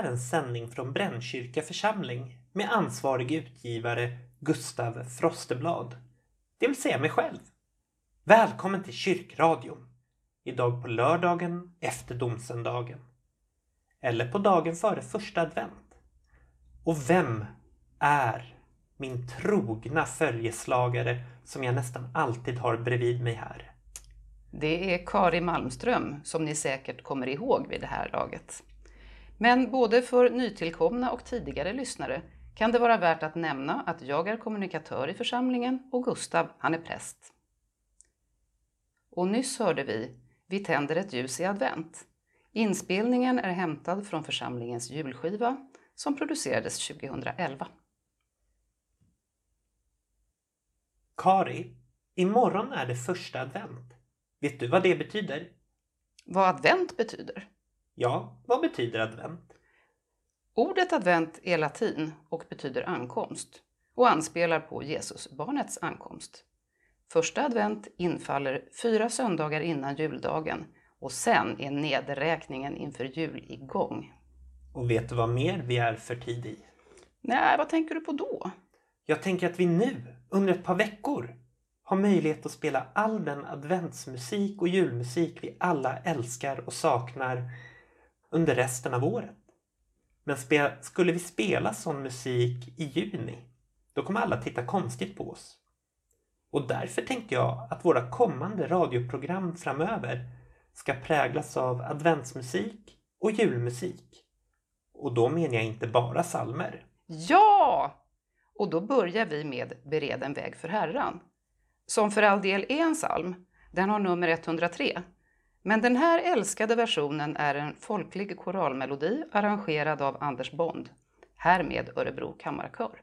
Är en sändning från Brännkyrka församling med ansvarig utgivare Gustav Frosteblad, det vill säga mig själv. Välkommen till kyrkradion. Idag på lördagen efter domsöndagen. Eller på dagen före första advent. Och vem är min trogna följeslagare som jag nästan alltid har bredvid mig här? Det är Kari Malmström som ni säkert kommer ihåg vid det här laget. Men både för nytillkomna och tidigare lyssnare kan det vara värt att nämna att jag är kommunikatör i församlingen och Gustav, han är präst. Och nyss hörde vi Vi tänder ett ljus i advent. Inspelningen är hämtad från församlingens julskiva som producerades 2011. Kari, imorgon är det första advent. Vet du vad det betyder? Vad advent betyder? Ja, vad betyder advent? Ordet advent är latin och betyder ankomst och anspelar på Jesusbarnets ankomst. Första advent infaller fyra söndagar innan juldagen och sen är nedräkningen inför jul igång. Och vet du vad mer vi är för tid i? Nej, vad tänker du på då? Jag tänker att vi nu, under ett par veckor, har möjlighet att spela all den adventsmusik och julmusik vi alla älskar och saknar under resten av året. Men skulle vi spela sån musik i juni, då kommer alla titta konstigt på oss. Och därför tänkte jag att våra kommande radioprogram framöver ska präglas av adventsmusik och julmusik. Och då menar jag inte bara salmer. Ja! Och då börjar vi med Bered en väg för Herran, som för all del är en psalm. Den har nummer 103 men den här älskade versionen är en folklig koralmelodi arrangerad av Anders Bond, här med Örebro kammarkör.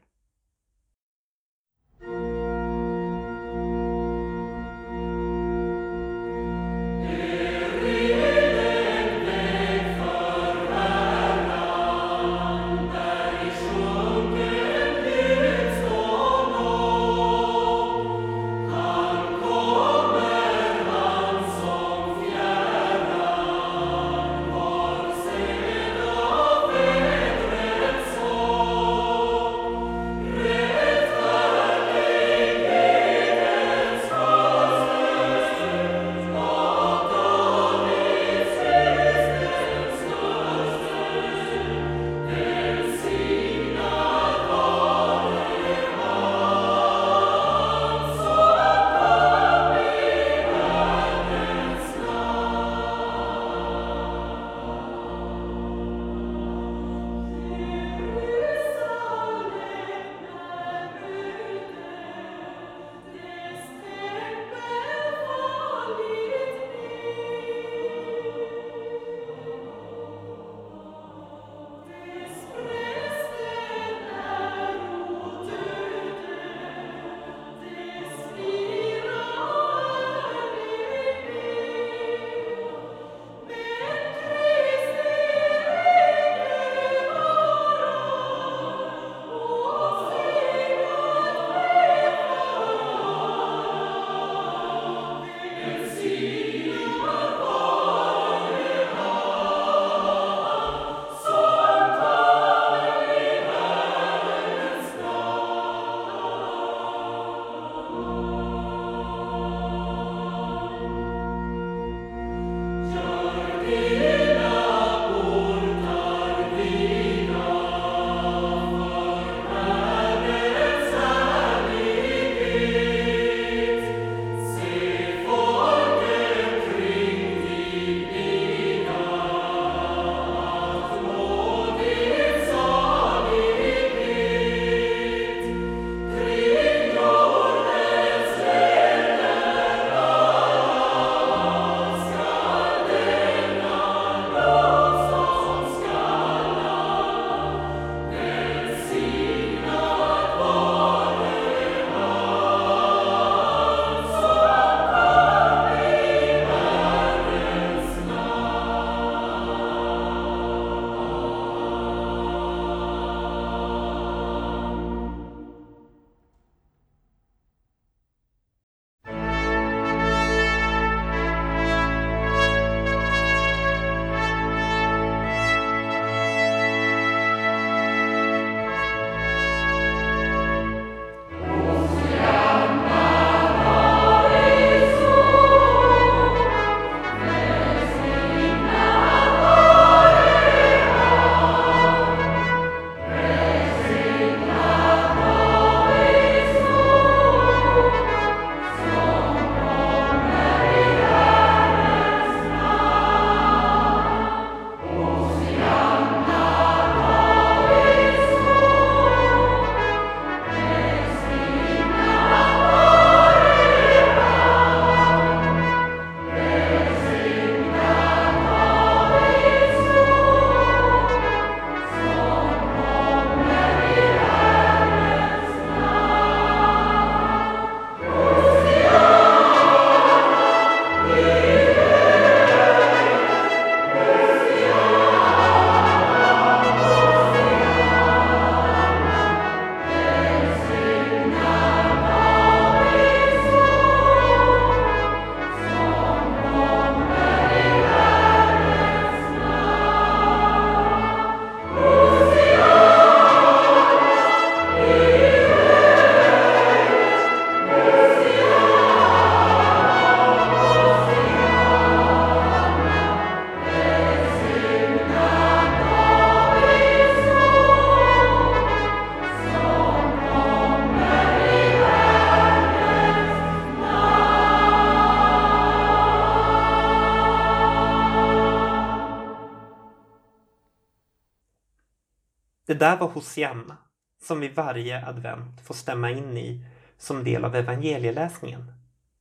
Det där var Hosianna, som vi varje advent får stämma in i som del av evangelieläsningen.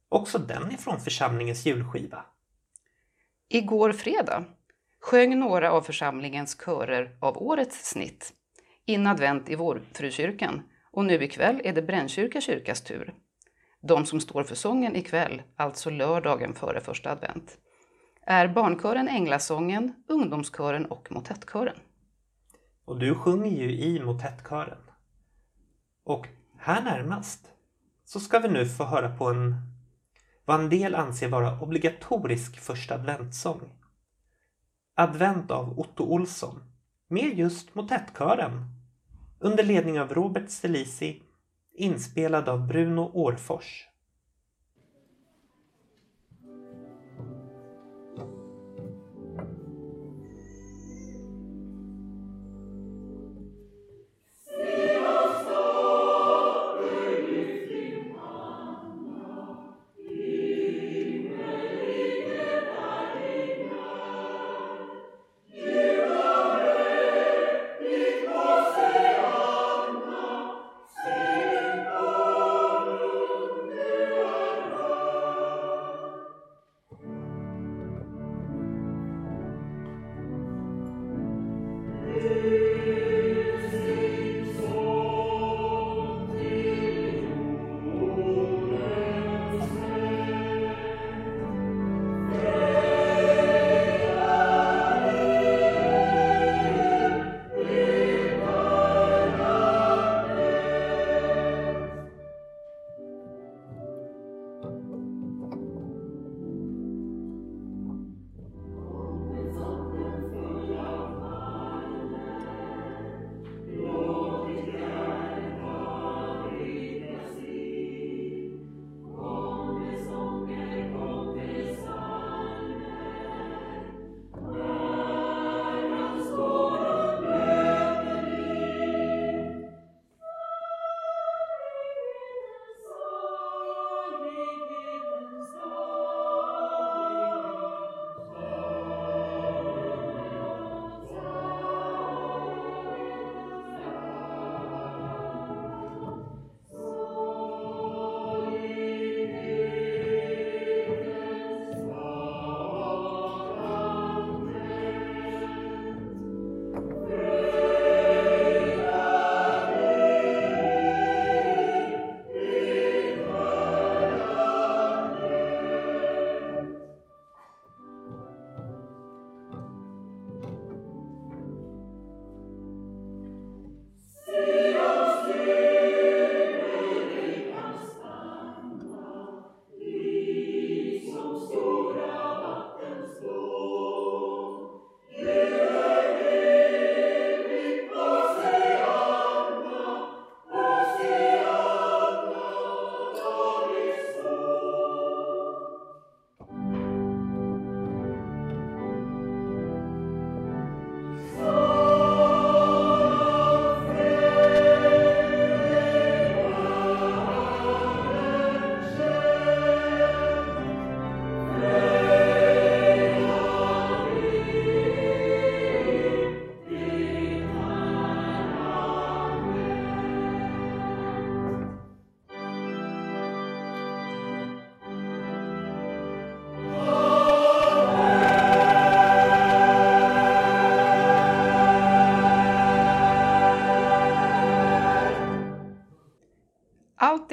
Också den är från församlingens julskiva. Igår fredag sjöng några av församlingens körer av årets snitt in advent i Vårfrukyrkan och nu ikväll är det Brännkyrka kyrkas tur. De som står för sången ikväll, alltså lördagen före första advent, är barnkören Änglasången, ungdomskören och motettkören. Och du sjunger ju i motettkören. Och här närmast så ska vi nu få höra på en vad en del anser vara obligatorisk första adventssång. Advent av Otto Olsson med just motettkören under ledning av Robert Stelisi inspelad av Bruno Årfors.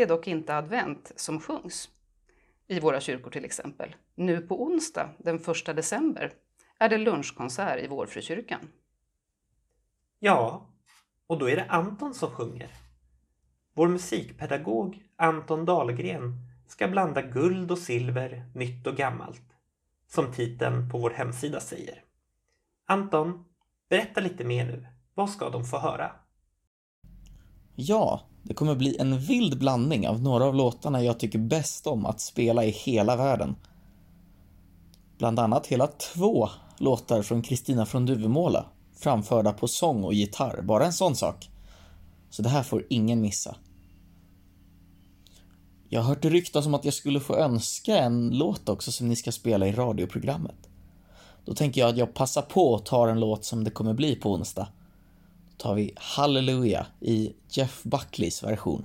Är dock inte advent som sjungs. I våra kyrkor till exempel. Nu på onsdag, den 1 december, är det lunchkonsert i Vårfrukyrkan. Ja, och då är det Anton som sjunger. Vår musikpedagog Anton Dahlgren ska blanda guld och silver, nytt och gammalt, som titeln på vår hemsida säger. Anton, berätta lite mer nu. Vad ska de få höra? Ja, det kommer bli en vild blandning av några av låtarna jag tycker bäst om att spela i hela världen. Bland annat hela två låtar från Kristina från Duvemåla, framförda på sång och gitarr, bara en sån sak. Så det här får ingen missa. Jag har hört ryktas om att jag skulle få önska en låt också som ni ska spela i radioprogrammet. Då tänker jag att jag passar på och tar en låt som det kommer bli på onsdag tar vi Halleluja i Jeff Buckleys version.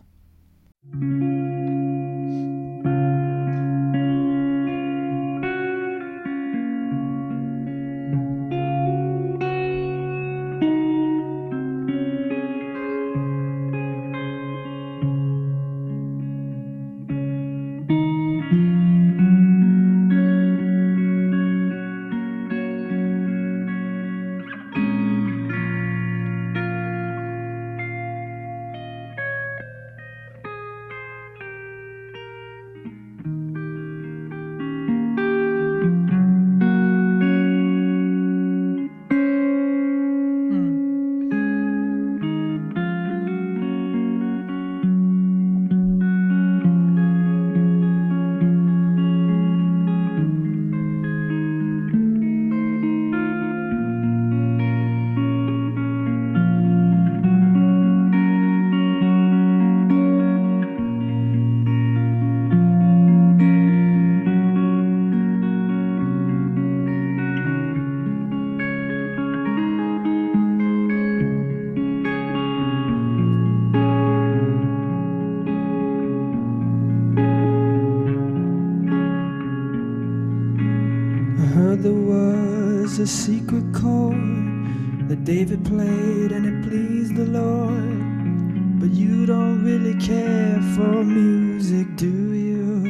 David played and it pleased the Lord. But you don't really care for music, do you?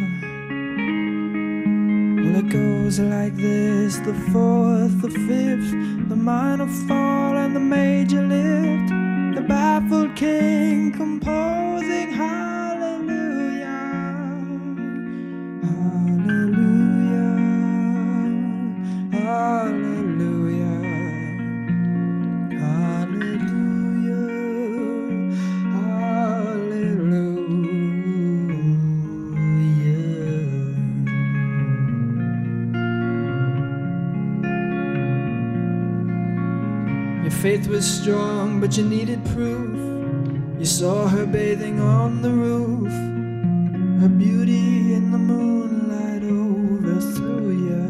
Well, it goes like this the fourth, the fifth, the minor fall, faith was strong, but you needed proof. You saw her bathing on the roof. Her beauty in the moonlight overthrew you.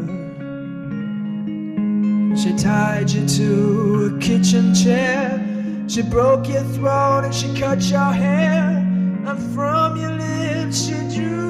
She tied you to a kitchen chair. She broke your throat and she cut your hair. And from your lips she drew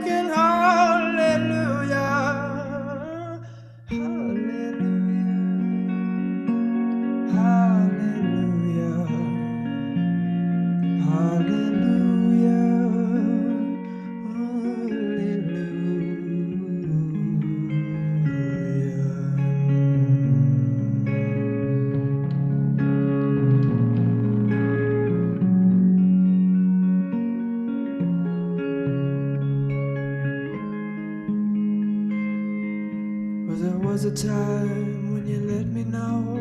a time when you let me know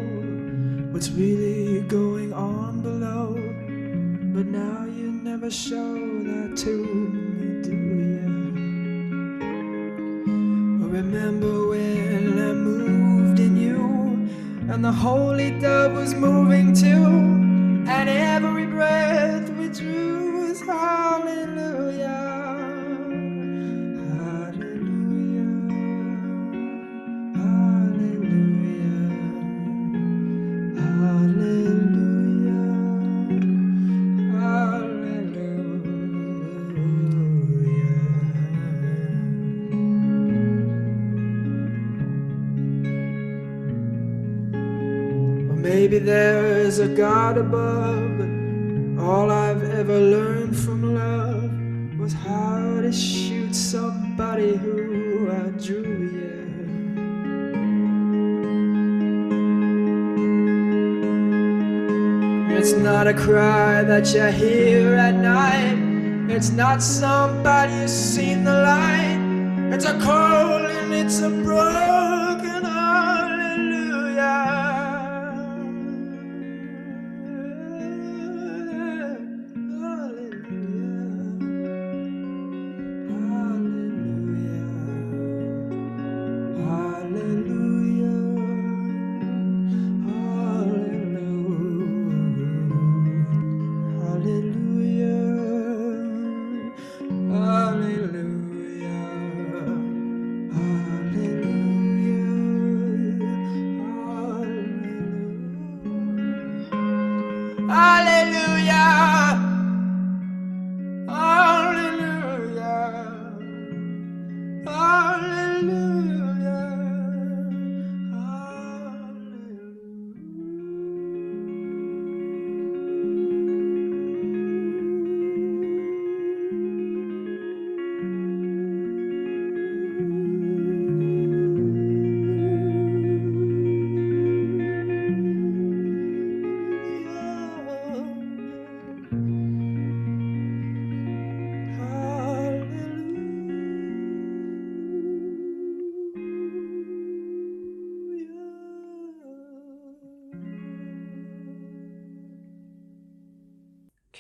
what's really going on below. But now you never show that to me, do you? Remember when I moved in you, and the holy dove was moving too, Maybe there is a God above, but all I've ever learned from love was how to shoot somebody who I drew, yeah. It's not a cry that you hear at night. It's not somebody who's seen the light. It's a call and it's a broad.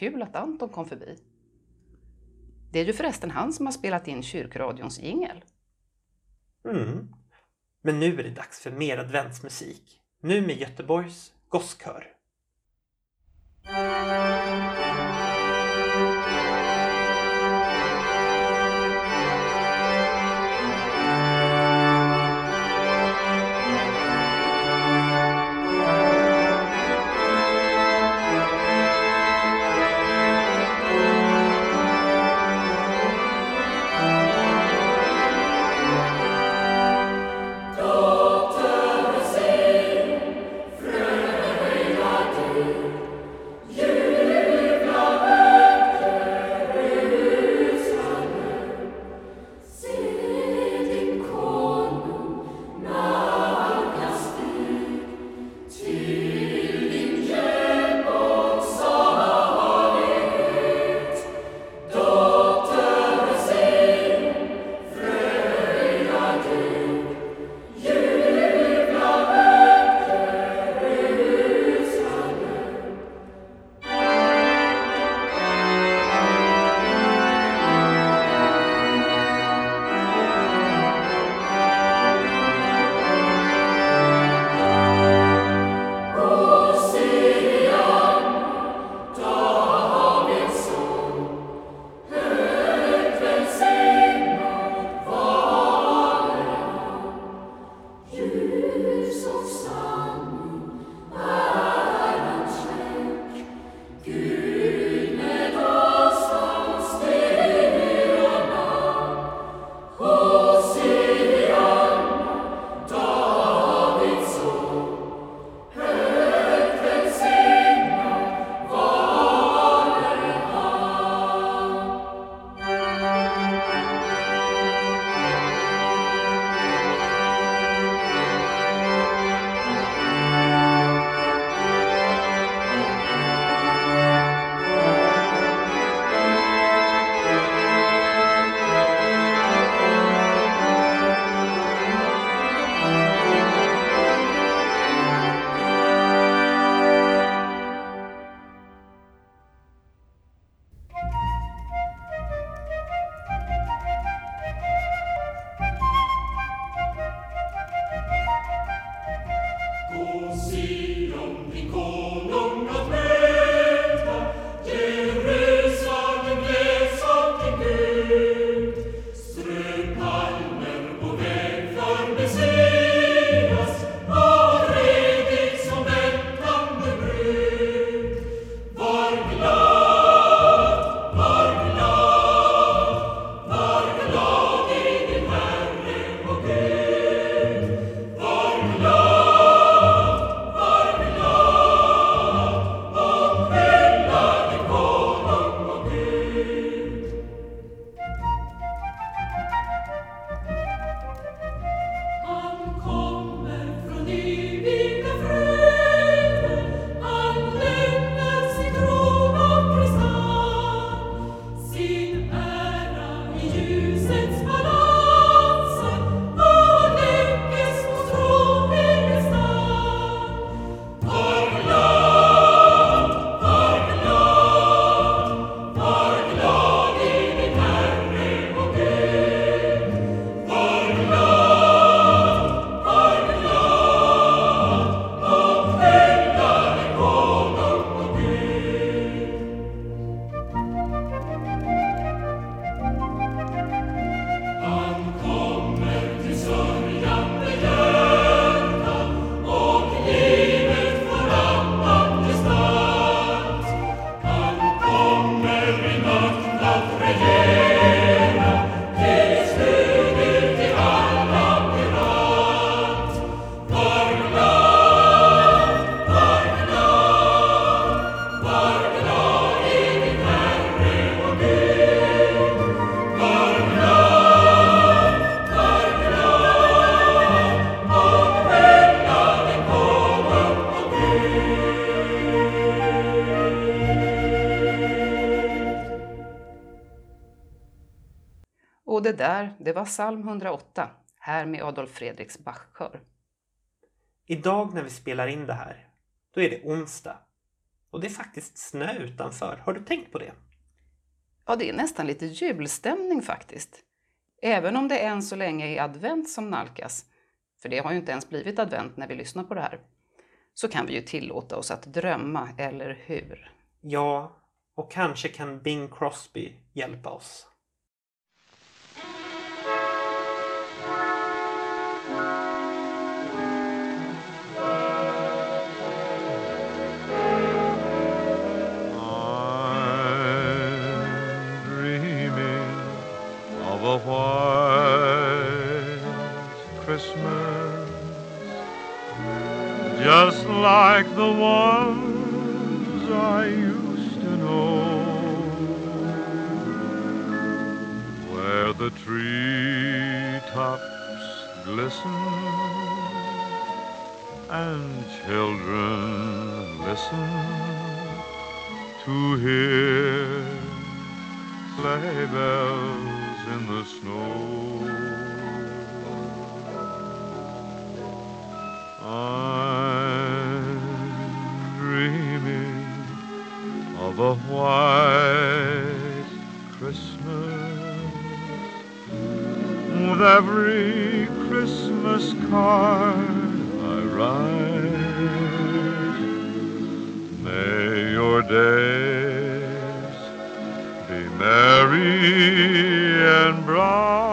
Kul att Anton kom förbi. Det är ju förresten han som har spelat in kyrkradions jingel. Mm. Men nu är det dags för mer adventsmusik. Nu med Göteborgs gosskör. Där, det var psalm 108, här med Adolf Fredriks Bachkör. Idag när vi spelar in det här, då är det onsdag. Och det är faktiskt snö utanför. Har du tänkt på det? Ja, det är nästan lite julstämning faktiskt. Även om det än så länge är advent som nalkas, för det har ju inte ens blivit advent när vi lyssnar på det här, så kan vi ju tillåta oss att drömma, eller hur? Ja, och kanske kan Bing Crosby hjälpa oss. A white Christmas, just like the ones I used to know, where the treetops glisten and children listen to hear sleigh bells in the snow. I'm dreaming of a white Christmas with every Christmas card I write. May your days be merry and bright,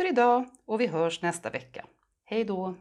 för idag och vi hörs nästa vecka. Hej då!